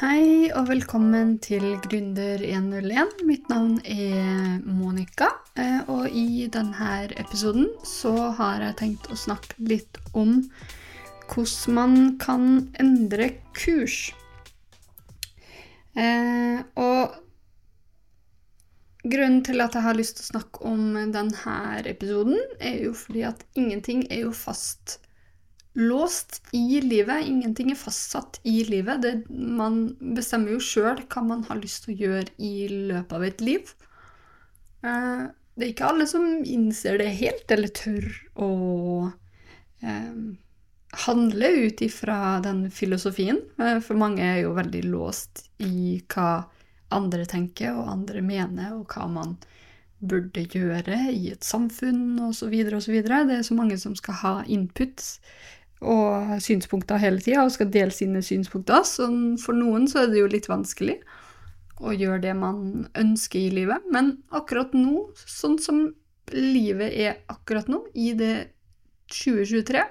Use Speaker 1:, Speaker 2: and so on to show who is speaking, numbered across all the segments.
Speaker 1: Hei og velkommen til Gründer101. Mitt navn er Monica, eh, og i denne episoden så har jeg tenkt å snakke litt om hvordan man kan endre kurs. Eh, og grunnen til at jeg har lyst til å snakke om denne episoden, er jo fordi at ingenting er jo fast låst i livet. Ingenting er fastsatt i livet. Det, man bestemmer jo sjøl hva man har lyst til å gjøre i løpet av et liv. Eh, det er ikke alle som innser det helt, eller tør å eh, handle ut ifra den filosofien. Eh, for mange er jo veldig låst i hva andre tenker og andre mener, og hva man burde gjøre i et samfunn osv. osv. Det er så mange som skal ha inputs og synspunkter hele tida og skal dele sine synspunkter. Så for noen så er det jo litt vanskelig å gjøre det man ønsker i livet. Men akkurat nå, sånn som livet er akkurat nå, i det 2023,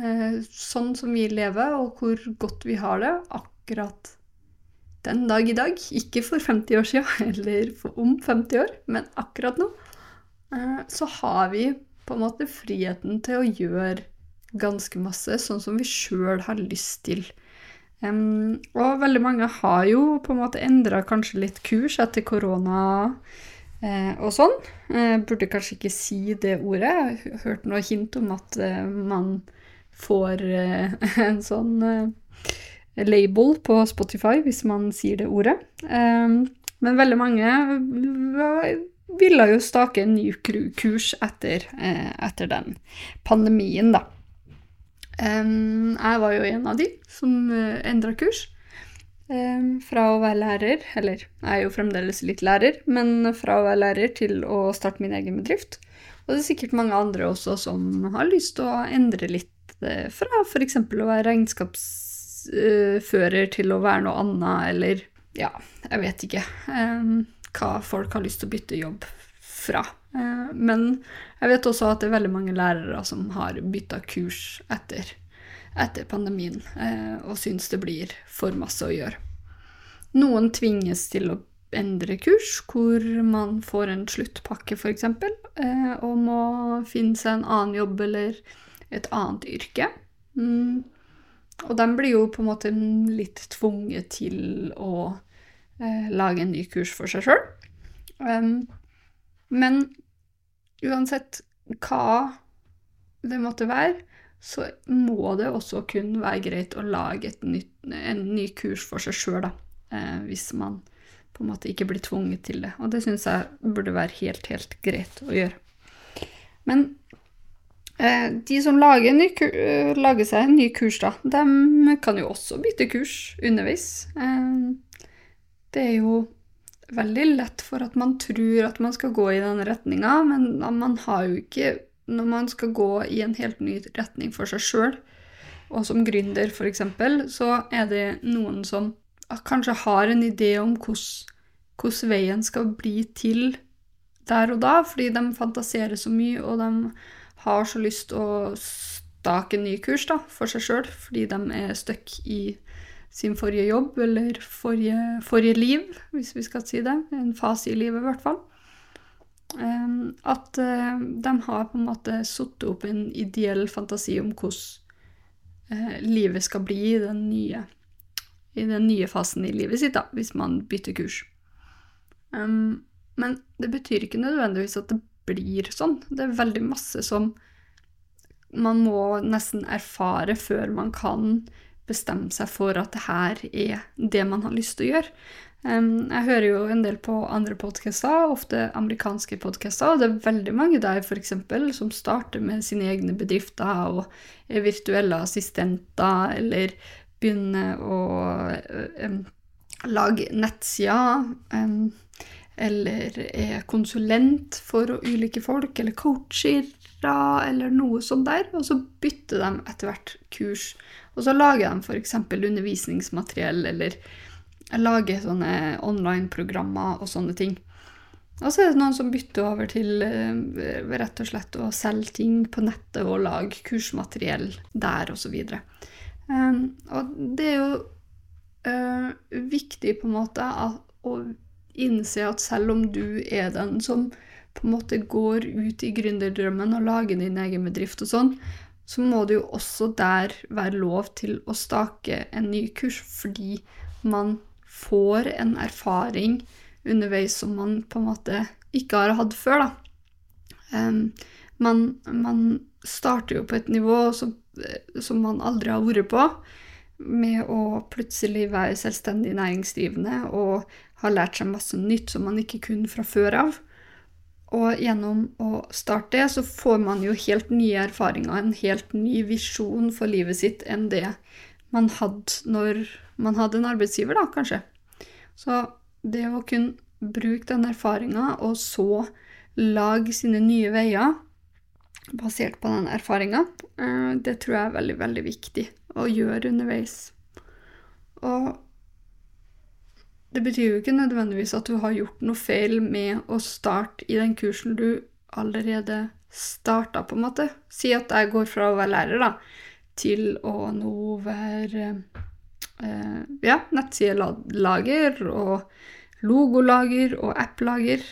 Speaker 1: eh, sånn som vi lever, og hvor godt vi har det akkurat den dag i dag, ikke for 50 år siden eller om 50 år, men akkurat nå, eh, så har vi på en måte friheten til å gjøre ganske masse, sånn som vi sjøl har lyst til. Um, og veldig mange har jo på en måte endra kanskje litt kurs etter korona eh, og sånn. Eh, burde kanskje ikke si det ordet. Jeg har hørt noe hint om at eh, man får eh, en sånn eh, label på Spotify hvis man sier det ordet. men veldig mange ville jo stake en ny kurs etter, eh, etter den pandemien, da. Jeg var jo en av de som uh, eh, endra kurs. Fra å være lærer, eller jeg er jo fremdeles litt lærer, men fra å være lærer til å starte min egen bedrift. Og det er sikkert mange andre også som har lyst til å endre litt uh, fra f.eks. å være regnskapsfører uh, til å være noe annet, eller ja, jeg vet ikke hva folk har lyst til å bytte jobb fra. Eh, men jeg vet også at det er veldig mange lærere som har bytta kurs etter, etter pandemien, eh, og syns det blir for masse å gjøre. Noen tvinges til å endre kurs, hvor man får en sluttpakke f.eks., eh, og må finne seg en annen jobb eller et annet yrke. Mm. Og de blir jo på en måte litt tvunget til å lage en ny kurs for seg sjøl. Men uansett hva det måtte være, så må det også kun være greit å lage nytt, en ny kurs for seg sjøl, eh, hvis man på en måte ikke blir tvunget til det. Og det syns jeg burde være helt, helt greit å gjøre. Men eh, de som lager, ny, uh, lager, seg en ny kurs, da, de kan jo også bytte kurs underveis. Eh, det er jo veldig lett for at man tror at man skal gå i den retninga, men man har jo ikke Når man skal gå i en helt ny retning for seg sjøl, og som gründer f.eks., så er det noen som kanskje har en idé om hvordan veien skal bli til der og da, fordi de fantaserer så mye, og de har så lyst å stake en ny kurs da, for seg sjøl, fordi de er stuck i sin forrige jobb eller forrige, forrige, liv, hvis vi skal si det. En fase i livet, i hvert fall. At uh, de har på en måte satt opp en ideell fantasi om hvordan uh, livet skal bli i den, nye, i den nye fasen i livet sitt, da, hvis man bytter kurs. Men det betyr ikke nødvendigvis at det blir sånn. Det er veldig masse som man må nesten erfare før man kan bestemme seg for at det her er det man har lyst til å gjøre. Jeg hører jo en del på andre podkaster, ofte amerikanske podkaster, og det er veldig mange der for eksempel, som starter med sine egne bedrifter og er virtuelle assistenter, eller begynner å um, lage nettsider, um, eller er konsulent for ulike folk, eller coacher, eller noe sånt der, og så bytter de etter hvert kurs. Og så lager de f.eks. undervisningsmateriell eller lager sånne online-programmer og sånne ting. Og så er det noen som bytter over til uh, rett og slett å selge ting på nettet og lage kursmateriell der, osv. Um, og det er jo eh, viktig på en måte å innse at selv om du er den som på en måte går ut i gründerdrømmen og lager din egen bedrift og sånn, så må det jo også der være lov til å stake en ny kurs, fordi man får en erfaring underveis som man på en måte ikke har hatt før, da. Um, man, man, starter jo på et nivå som, som man aldri har vært på, med å plutselig være selvstendig næringsdrivende og ha lært seg masse nytt som man ikke kunne fra før av. Og gjennom å starte det, så får man jo helt nye erfaringer, en helt ny visjon for livet sitt enn det man hadde når man hadde en arbeidsgiver, da, kanskje. Så det å kunne bruke den erfaringa, og så lage sine nye veier basert på den erfaringa, eh, det tror jeg er veldig, veldig viktig å gjøre underveis. Og det betyr jo ikke nødvendigvis at du har gjort noe feil med å starte i den kursen du allerede starta, på en måte. Si at jeg går fra å være lærer da, til å nå være eh, ja, nettsidelager og logolager og applager.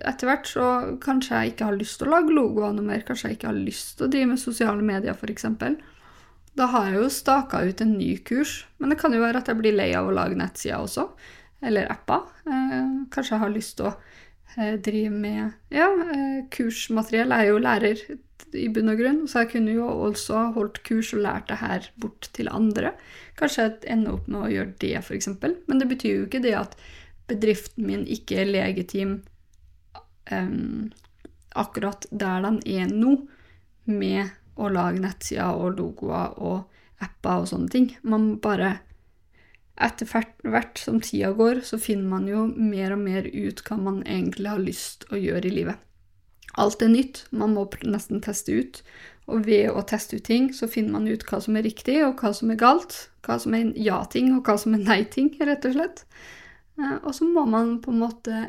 Speaker 1: Etter hvert så kanskje jeg ikke har lyst til å lage logoer noe mer, kanskje jeg ikke har lyst til å drive med sosiale medier, f.eks. Da har jeg jo staka ut en ny kurs, men det kan jo være at jeg blir lei av å lage nettsider også, eller apper. Eh, kanskje jeg har lyst til å eh, drive med ja, eh, kursmateriell. Jeg er jo lærer i bunn og grunn, så jeg kunne jo også holdt kurs og lært det her bort til andre. Kanskje jeg ender opp med å gjøre det, f.eks., men det betyr jo ikke det at bedriften min ikke er legitim um, akkurat der den er nå, med å lage nettsider og logoer og apper og sånne ting. Man bare Etter hvert som tida går, så finner man jo mer og mer ut hva man egentlig har lyst å gjøre i livet. Alt er nytt, man må nesten teste ut. Og ved å teste ut ting, så finner man ut hva som er riktig, og hva som er galt. Hva som er ja-ting, og hva som er nei-ting, rett og slett. Eh, og så må man på en måte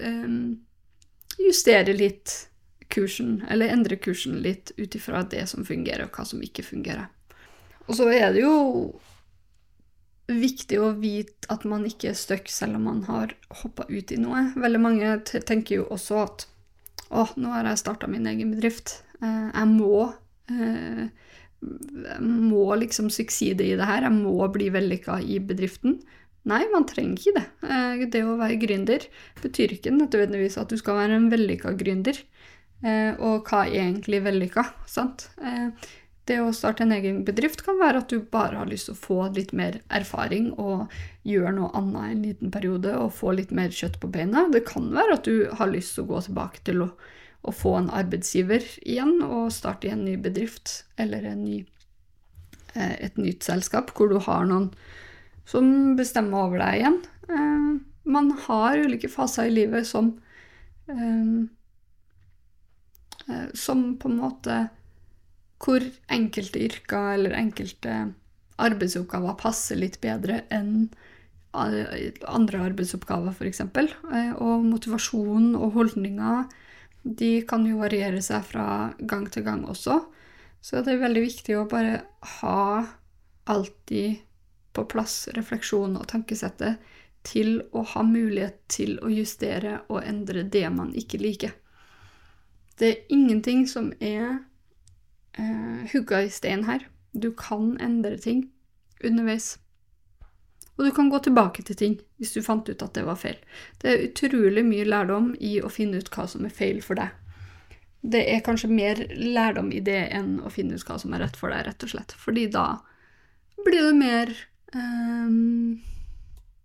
Speaker 1: um, justere litt kursen, eller endre kursen litt ut ifra det som fungerer, og hva som ikke fungerer. Og så er det jo viktig å vite at man ikke er stuck selv om man har hoppa ut i noe. Veldig mange tenker jo også at å, nå har jeg starta min egen bedrift. Eh, jeg må eh, må liksom sukside i det her. Jeg må bli vellykka i bedriften. Nei, man trenger ikke det. Eh, det å være gründer betyr ikke nødvendigvis at du skal være en vellykka gründer. Eh, og hva er egentlig vellykka? sant? Eh, det å starte en egen bedrift kan være at du bare har lyst til å få litt mer erfaring og gjøre noe annet en liten periode og få litt mer kjøtt på beina. Det kan være at du har lyst til å gå tilbake til å, å få en arbeidsgiver igjen og starte i en ny bedrift eller ny, et nytt selskap hvor du har noen som bestemmer over deg igjen. Eh, man har ulike faser i livet som eh, eh, Som på en måte Hvor enkelte yrker eller enkelte arbeidsoppgaver passer litt bedre enn andre arbeidsoppgaver, f.eks. Og motivasjon og holdninger de kan jo variere seg fra gang til gang også. Så det er veldig viktig å bare ha alltid på plass refleksjonen og tankesettet til å ha mulighet til å justere og endre det man ikke liker. Det er ingenting som er eh, hugga i stein her. Du kan endre ting underveis. Og du kan gå tilbake til ting hvis du fant ut at det var feil. Det er utrolig mye lærdom i å finne ut hva som er feil for deg. Det er kanskje mer lærdom i det enn å finne ut hva som er rett for deg, rett og slett. Fordi da blir det mer Um,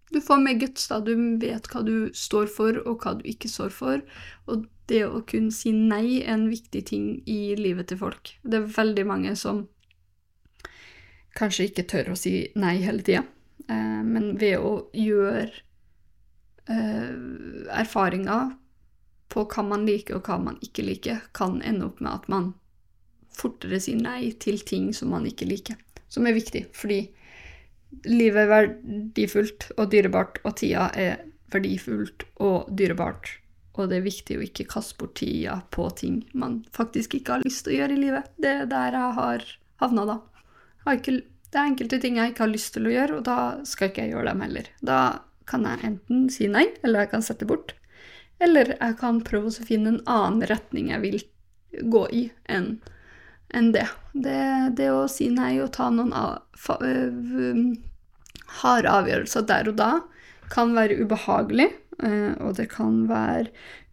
Speaker 1: du får mer guts, da. Du vet hva du står for, og hva du ikke står for. Og det å kunne si nei er en viktig ting i livet til folk. Det er veldig mange som kanskje ikke tør å si nei hele tida. Uh, men ved å gjøre uh, erfaringer på hva man liker og hva man ikke liker, kan ende opp med at man fortere sier nei til ting som man ikke liker. Som er viktig, fordi livet er verdifullt og dyrebart, og tida er verdifullt og dyrebart. Og det er viktig å ikke kaste bort tida på ting man faktisk ikke har lyst til å gjøre i livet. Det er der jeg har havna, da. Har ikke Det er enkelte ting jeg ikke har lyst til å gjøre, og da skal ikke jeg gjøre dem heller. Da kan jeg enten si nei, eller jeg kan sette bort. Eller jeg kan prøve å finne en annen retning jeg vil gå i enn enn det. det. det. å si nei og ta noen harde avgjørelser der og da kan være ubehagelig, og det kan være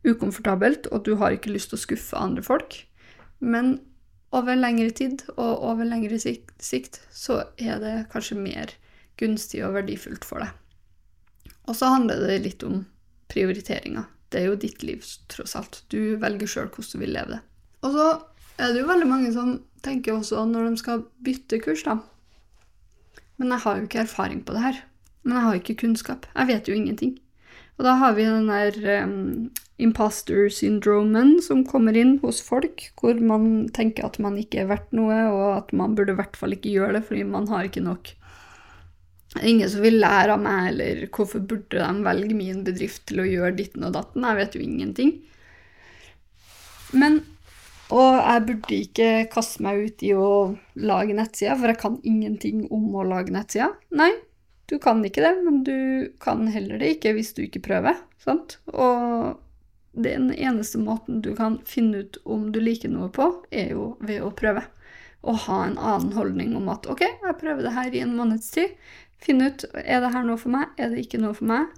Speaker 1: ukomfortabelt, og du har ikke lyst til å skuffe andre folk. Men over lengre tid og over lengre sikt så er det kanskje mer gunstig og verdifullt for deg. Og så handler det litt om prioriteringer. Det er jo ditt liv, tross alt. Du velger sjøl hvordan du vil leve det. Og så er det jo veldig mange som tenker også når de skal bytte kurs, da Men jeg har jo ikke erfaring på det her. Men jeg har ikke kunnskap. Jeg vet jo ingenting. Og da har vi den der um, imposter syndromen som kommer inn hos folk, hvor man tenker at man ikke er verdt noe, og at man burde i hvert fall ikke gjøre det fordi man har ikke nok. Det er ingen som vil lære av meg, eller hvorfor burde de velge min bedrift til å gjøre ditten og datten? Jeg vet jo ingenting. Men Og jeg burde ikke kaste meg ut i å lage nettsider, for jeg kan ingenting om å lage nettsider. Nei, du kan ikke det, men du kan heller det ikke hvis du ikke prøver. sant? Og den eneste måten du kan finne ut om du liker noe på, er jo ved å prøve. Og ha en annen holdning om at OK, jeg prøver det her i en måneds tid. Finn ut er det her noe for meg, er det ikke noe for meg.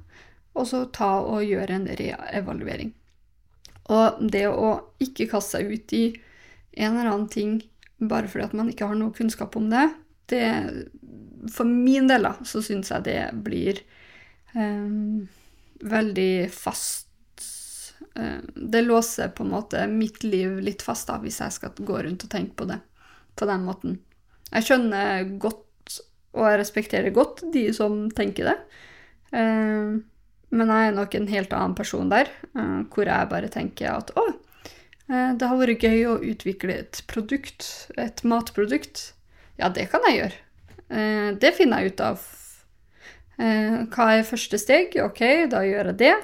Speaker 1: Og så ta og gjøre en reevaluering. Og det å ikke kaste seg ut i en eller annen ting bare fordi at man ikke har noe kunnskap om det, det For min del, da, så syns jeg det blir um, veldig fast Eh, det låser på en måte mitt liv litt fast, da, hvis jeg skal gå rundt og tenke på det på den måten. Jeg skjønner godt, og jeg respekterer godt, de som tenker det. Eh, men jeg er nok en helt annen person der, eh, hvor jeg bare tenker at å, det har vært gøy å utvikle et produkt, et matprodukt. Ja, det kan jeg gjøre. Det finner jeg ut av. Hva er første steg? Ok, da gjør jeg det.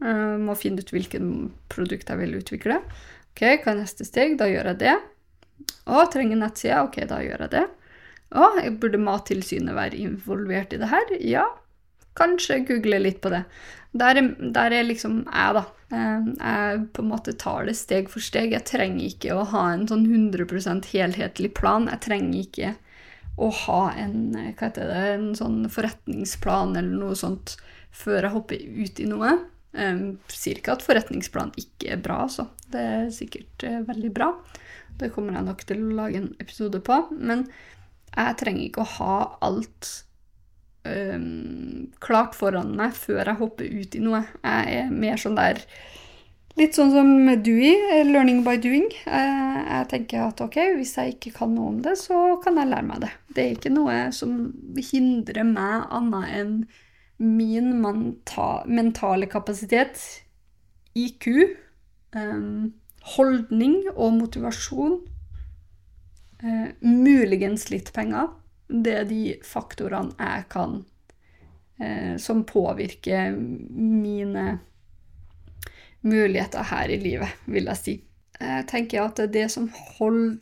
Speaker 1: Jeg må finne ut hvilket produkt jeg vil utvikle. Ok, Hva er neste steg? Da gjør jeg det. Å, trenger nettside? Ok, da gjør jeg det. Å, burde Mattilsynet være involvert i det her? Ja, kanskje google litt på det. Der er, der er liksom jeg, da. Jeg på en måte tar det steg for steg. Jeg trenger ikke å ha en sånn 100% helhetlig plan. Jeg trenger ikke å ha en, heter det, en sånn forretningsplan eller noe sånt før jeg hopper ut i noe. Jeg sier ikke at forretningsplanen ikke er bra, så Det er sikkert uh, veldig bra. Det kommer jeg nok til å lage en episode på. Men jeg trenger ikke å ha alt um, klart foran meg før jeg hopper ut i noe. Jeg er mer sånn der Litt sånn som Dewey, eh, learning by doing. Uh, jeg tenker at ok, hvis jeg ikke kan noe om det, så kan jeg lære meg det. Det er ikke noe som hindrer meg annet enn min mentale kapasitet, IQ, um, holdning og motivasjon, muligens litt penger, det er de faktorene jeg kan Som påvirker mine muligheter her i livet, vil jeg si. Jeg tenker at det som holder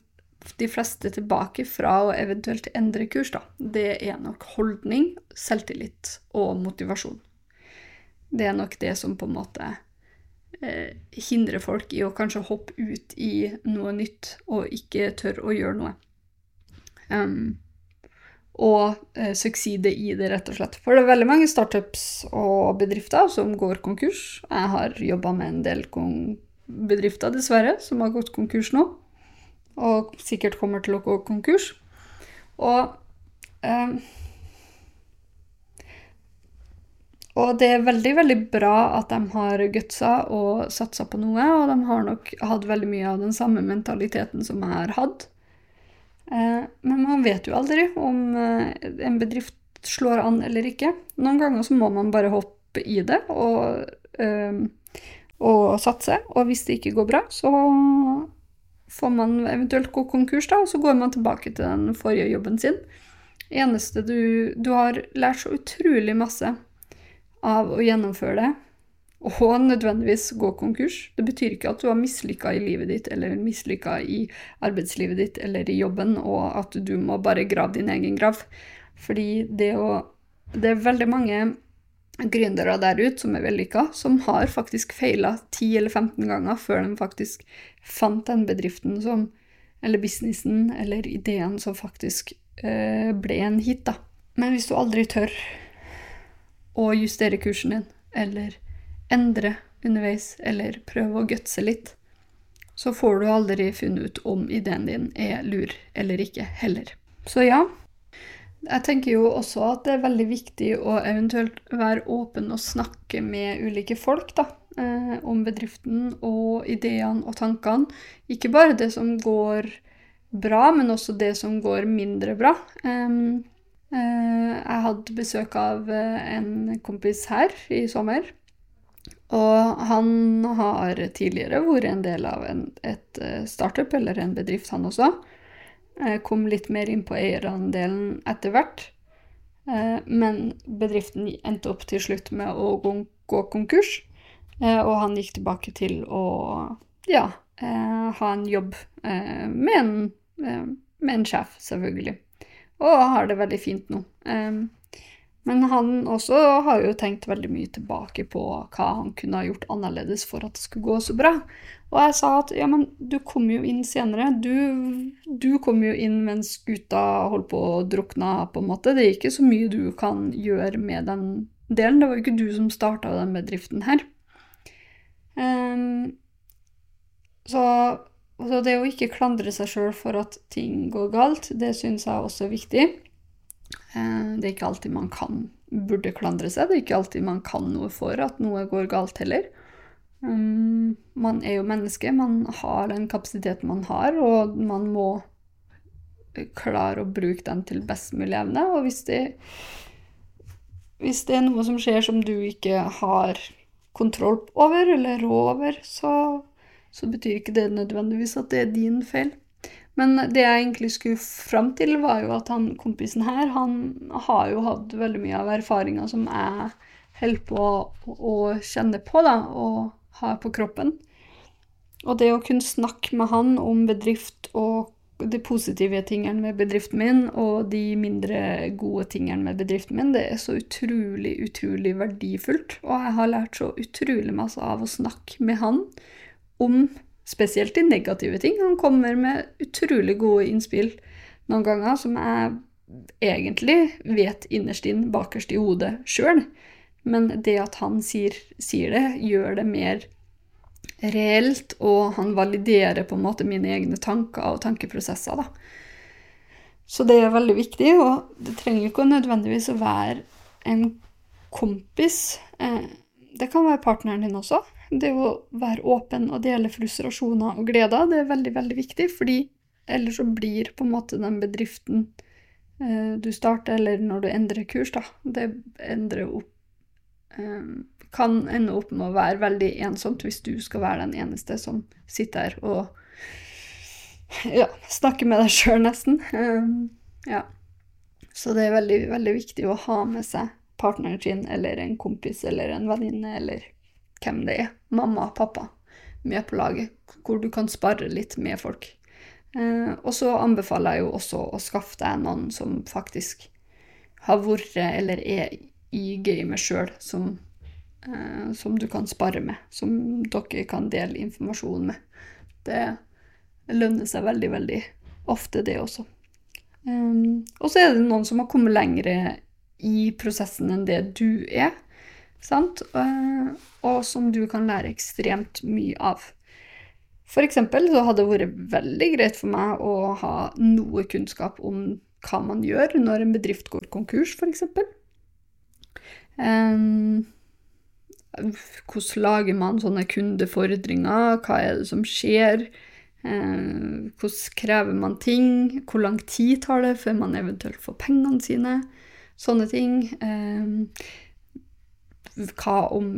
Speaker 1: de fleste tilbake fra å eventuelt endre kurs, da, det er nok holdning, selvtillit og motivasjon. Det er nok det som på en måte eh, hindrer folk i å kanskje hoppe ut i noe nytt og ikke tørre å gjøre noe. Um, og eh, sukside i det, rett og slett. For det er veldig mange startups og bedrifter som går konkurs. Jeg har jobba med en del bedrifter, dessverre, som har gått konkurs nå og sikkert kommer til å gå konkurs. Og eh, Og det er veldig, veldig bra at de har gutsa og satsa på noe, og de har nok hatt veldig mye av den samme mentaliteten som jeg har hatt. Eh, men man vet jo aldri om eh, en bedrift slår an eller ikke. Noen ganger så må man bare hoppe i det og, eh, og satse, og hvis det ikke går bra, så får man eventuelt gå konkurs, da, og så går man tilbake til den forrige jobben sin. Eneste du, du har lært så utrolig masse av å gjennomføre det. Og nødvendigvis gå konkurs. Det betyr ikke at du har mislykka i livet ditt eller mislykka i arbeidslivet ditt eller i jobben, og at du må bare grave din egen grav. Fordi det å Det er veldig mange gründere der ute som er vellykka, som har faktisk feila 10 eller 15 ganger før de faktisk fant den bedriften som Eller businessen eller ideen som faktisk øh, ble en hit, da. Men hvis du aldri tør å justere kursen din, eller endre underveis, eller prøve å gutse litt, så får du aldri funnet ut om ideen din er lur eller ikke, heller. Så ja. Jeg tenker jo også at det er veldig viktig å eventuelt være åpen og snakke med ulike folk, da. Eh, om bedriften og ideene og tankene. Ikke bare det som går bra, men også det som går mindre bra. Um, eh, jeg hadde besøk av eh, en kompis her i sommer og han har tidligere vært en del av en, et eh, startup, eller en bedrift, han også. Kom litt mer inn på eierandelen etter hvert. Eh, men bedriften endte opp til slutt med å gå konkurs. Eh, og han gikk tilbake til å ja, ha en jobb med en, med en sjef, selvfølgelig. Og har det veldig fint nå. Men han også har jo tenkt veldig mye tilbake på hva han kunne ha gjort annerledes for at det skulle gå så bra. Og jeg sa at ja, men du kom jo inn senere. Du, du kom jo inn mens gutta holdt på å drukne, på en måte. Det er ikke så mye du kan gjøre med den delen. Det var jo ikke du som starta den bedriften her. Um, så, så det å ikke klandre seg sjøl for at ting går galt, det syns jeg også er viktig. Eh, det er ikke alltid man kan burde klandre seg. Det er ikke alltid man kan noe for at noe går galt heller. Um, man er jo menneske, man har den kapasiteten man har, og man må klare å bruke den til best mulig evne. Og hvis det, hvis det er noe som skjer som du ikke har kontroll over eller råd over, så, så betyr ikke det nødvendigvis at det er din feil. Men det jeg egentlig skulle fram til, var jo at han kompisen her, han har jo hatt veldig mye av erfaringa som jeg holder på å, kjenne på, da, og har på kroppen. Og det å kunne snakke med han om bedrift og de positive tingene med bedriften min og de mindre gode tingene med bedriften min, det er så utrolig, utrolig verdifullt. Og jeg har lært så utrolig masse av å snakke med han om spesielt de negative ting. Han kommer med utrolig gode innspill noen ganger som jeg egentlig vet innerst inn, bakerst i hodet sjøl. Men det at han sier, sier, det, gjør det mer reelt, og han validerer på en måte mine egne tanker og tankeprosesser. da. Så det er veldig viktig, og det trenger ikke nødvendigvis å være en kompis. Eh, det kan være partneren din også. Det å være åpen og dele frustrasjoner og gleder, det er veldig, veldig viktig, fordi ellers så blir på en måte den bedriften eh, du starter, eller når du endrer kurs, da, det endrer opp eh, Kan ende opp med å være veldig ensomt hvis du skal være den eneste som sitter her og ja, snakker med deg sjøl, nesten. Eh, ja. Så det er veldig, veldig viktig å ha med seg partneren sin eller en kompis eller en venninne eller hvem det er, mamma, pappa, med på laget, hvor du kan spare litt med folk. Eh, og så anbefaler jeg jo også å skaffe deg noen som faktisk har vært eller er i gamet sjøl, som, eh, som, du kan spare med, som dere kan dele informasjon med. Det lønner seg veldig, veldig ofte, det også. Eh, og så er det noen som har kommet lengre i prosessen enn det du er. Sant? Eh, og som du kan lære ekstremt mye av. For eksempel så hadde det vært veldig greit for meg å ha noe kunnskap om hva man gjør når en bedrift går konkurs, f.eks. Um, hvordan lager man sånne kundefordringer? Hva er det som skjer? Um, hvordan krever man ting? Hvor lang tid tar det før man eventuelt får pengene sine? Sånne ting. Hva om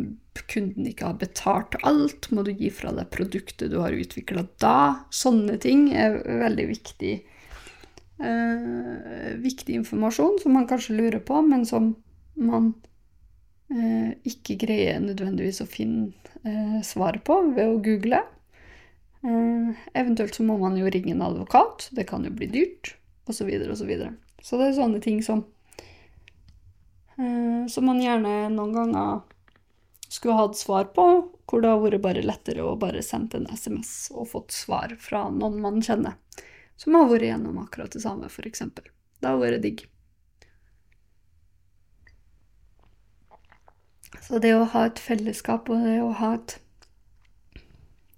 Speaker 1: kunden ikke har betalt alt? Må du gi fra deg produktet du har utvikla da? Sånne ting er veldig viktig, eh, viktig informasjon som man kanskje lurer på, men som man eh, ikke greier nødvendigvis å finne eh, svar på ved å google. Eh, eventuelt så må man jo ringe en advokat, det kan jo bli dyrt, osv. Så, videre, og så, videre. så det er sånne ting som som man gjerne noen ganger skulle hatt svar på, hvor det har vært bare lettere å bare sende en SMS og fått svar fra noen man kjenner, som har vært gjennom akkurat det samme, f.eks. Det har vært digg. Så det å ha et fellesskap og det å ha et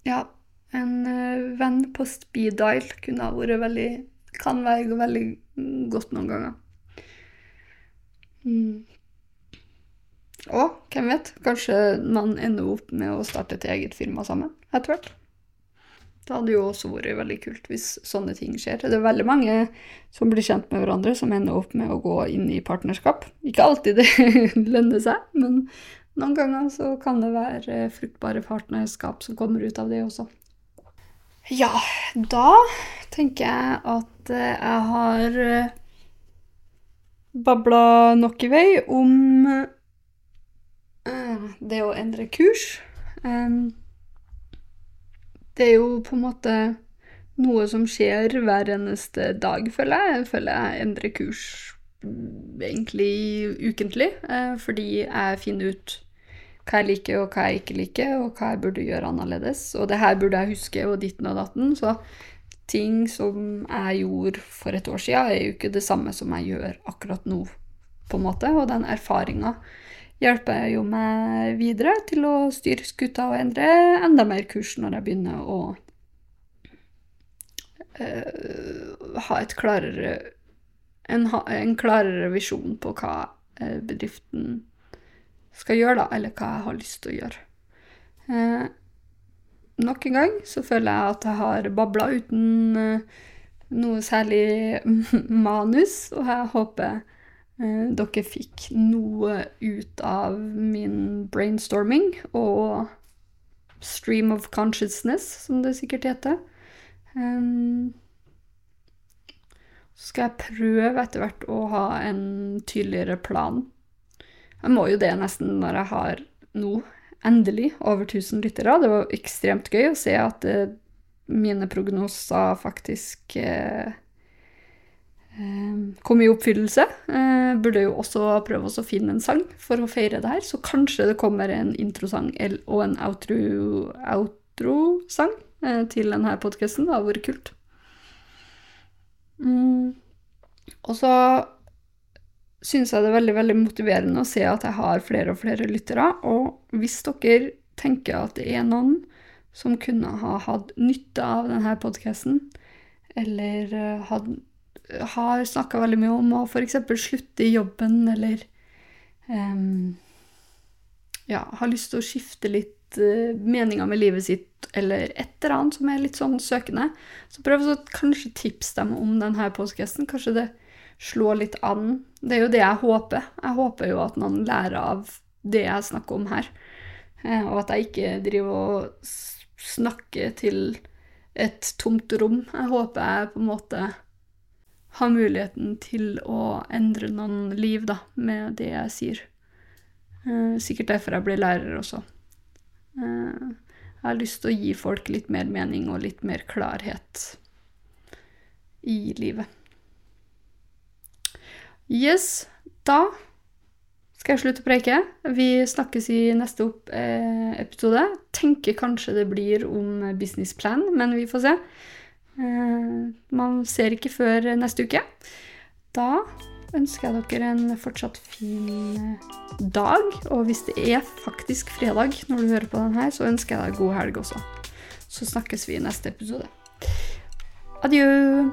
Speaker 1: Ja, en uh, venn på speed dial kunne ha vært veldig Kan være veldig godt noen ganger. Mm. Og hvem vet, kanskje man ender opp med å starte et eget firma sammen etter hvert. Det hadde jo også vært veldig kult hvis sånne ting skjer. Det er veldig mange som blir kjent med hverandre, som ender opp med å gå inn i partnerskap. Ikke alltid det lønner seg, men noen ganger så kan det være fruktbare partnerskap som kommer ut av det også. Ja, da tenker jeg at jeg har babla nok i vei om Eh, det å endre kurs Det er jo på en måte noe som skjer hver eneste dag, føler jeg. Jeg føler jeg endrer kurs mm, egentlig ukentlig, eh, fordi jeg finner ut hva jeg liker og hva jeg ikke liker, og hva jeg burde gjøre annerledes. Og det her burde jeg huske, og ditten og datten. Så ting som jeg gjorde for et år siden, er jo ikke det samme som jeg gjør akkurat nå, på en måte. Og den erfaringa hjelper jo meg videre til å styre skuta og endre enda mer kurs når jeg begynner å uh, ha et klarere en, en, klarere visjon på hva uh, bedriften skal gjøre, da, eller hva jeg har lyst til å gjøre. Uh, nok en gang så føler jeg at jeg har babla uten noe særlig manus, og jeg håper Eh, dere fikk noe ut av min brainstorming og stream of consciousness, som det sikkert heter. Um, så skal jeg prøve etter hvert å ha en tydeligere plan. Jeg må jo det nesten når jeg har nå endelig over 1000 lyttere. Det var ekstremt gøy å se at eh, mine prognoser faktisk uh, Ehm, kom i oppfyllelse. Eh, burde jo også prøve å finne en sang for å feire det her, så kanskje det kommer en introsang og en outro-sang outro eh, til denne podkasten. Det hadde vært kult. Mm. Og så syns jeg det er veldig veldig motiverende å se at jeg har flere og flere lyttere. Og hvis dere tenker at det er noen som kunne ha hatt nytte av denne podkasten, eller uh, har snakka veldig mye om å f.eks. slutte i jobben eller um, Ja, har lyst til å skifte litt uh, meninger med livet sitt eller et eller annet som er litt sånn søkende, så prøv å kanskje tipse dem om denne podkasten. Kanskje det slår litt an. Det er jo det jeg håper. Jeg håper jo at noen lærer av det jeg snakker om her. Eh, og at jeg ikke driver og snakker til et tomt rom. Jeg håper jeg på en måte har muligheten til å endre noen liv da, med det jeg sier. Eh, sikkert derfor jeg blir lærer også. Eh, jeg har lyst til å gi folk litt mer mening og litt mer klarhet i livet. Yes, da skal jeg slutte å preike. Vi snakkes i neste opp, eh, episode. Tenker kanskje det blir om businessplan, men vi får se. Eh, man ser ikke før neste uke. Da ønsker jeg dere en fortsatt fin eh, dag. Og hvis det er faktisk fredag når du hører på den her, så ønsker jeg deg god helg også. Så snakkes vi i neste episode. Adjø.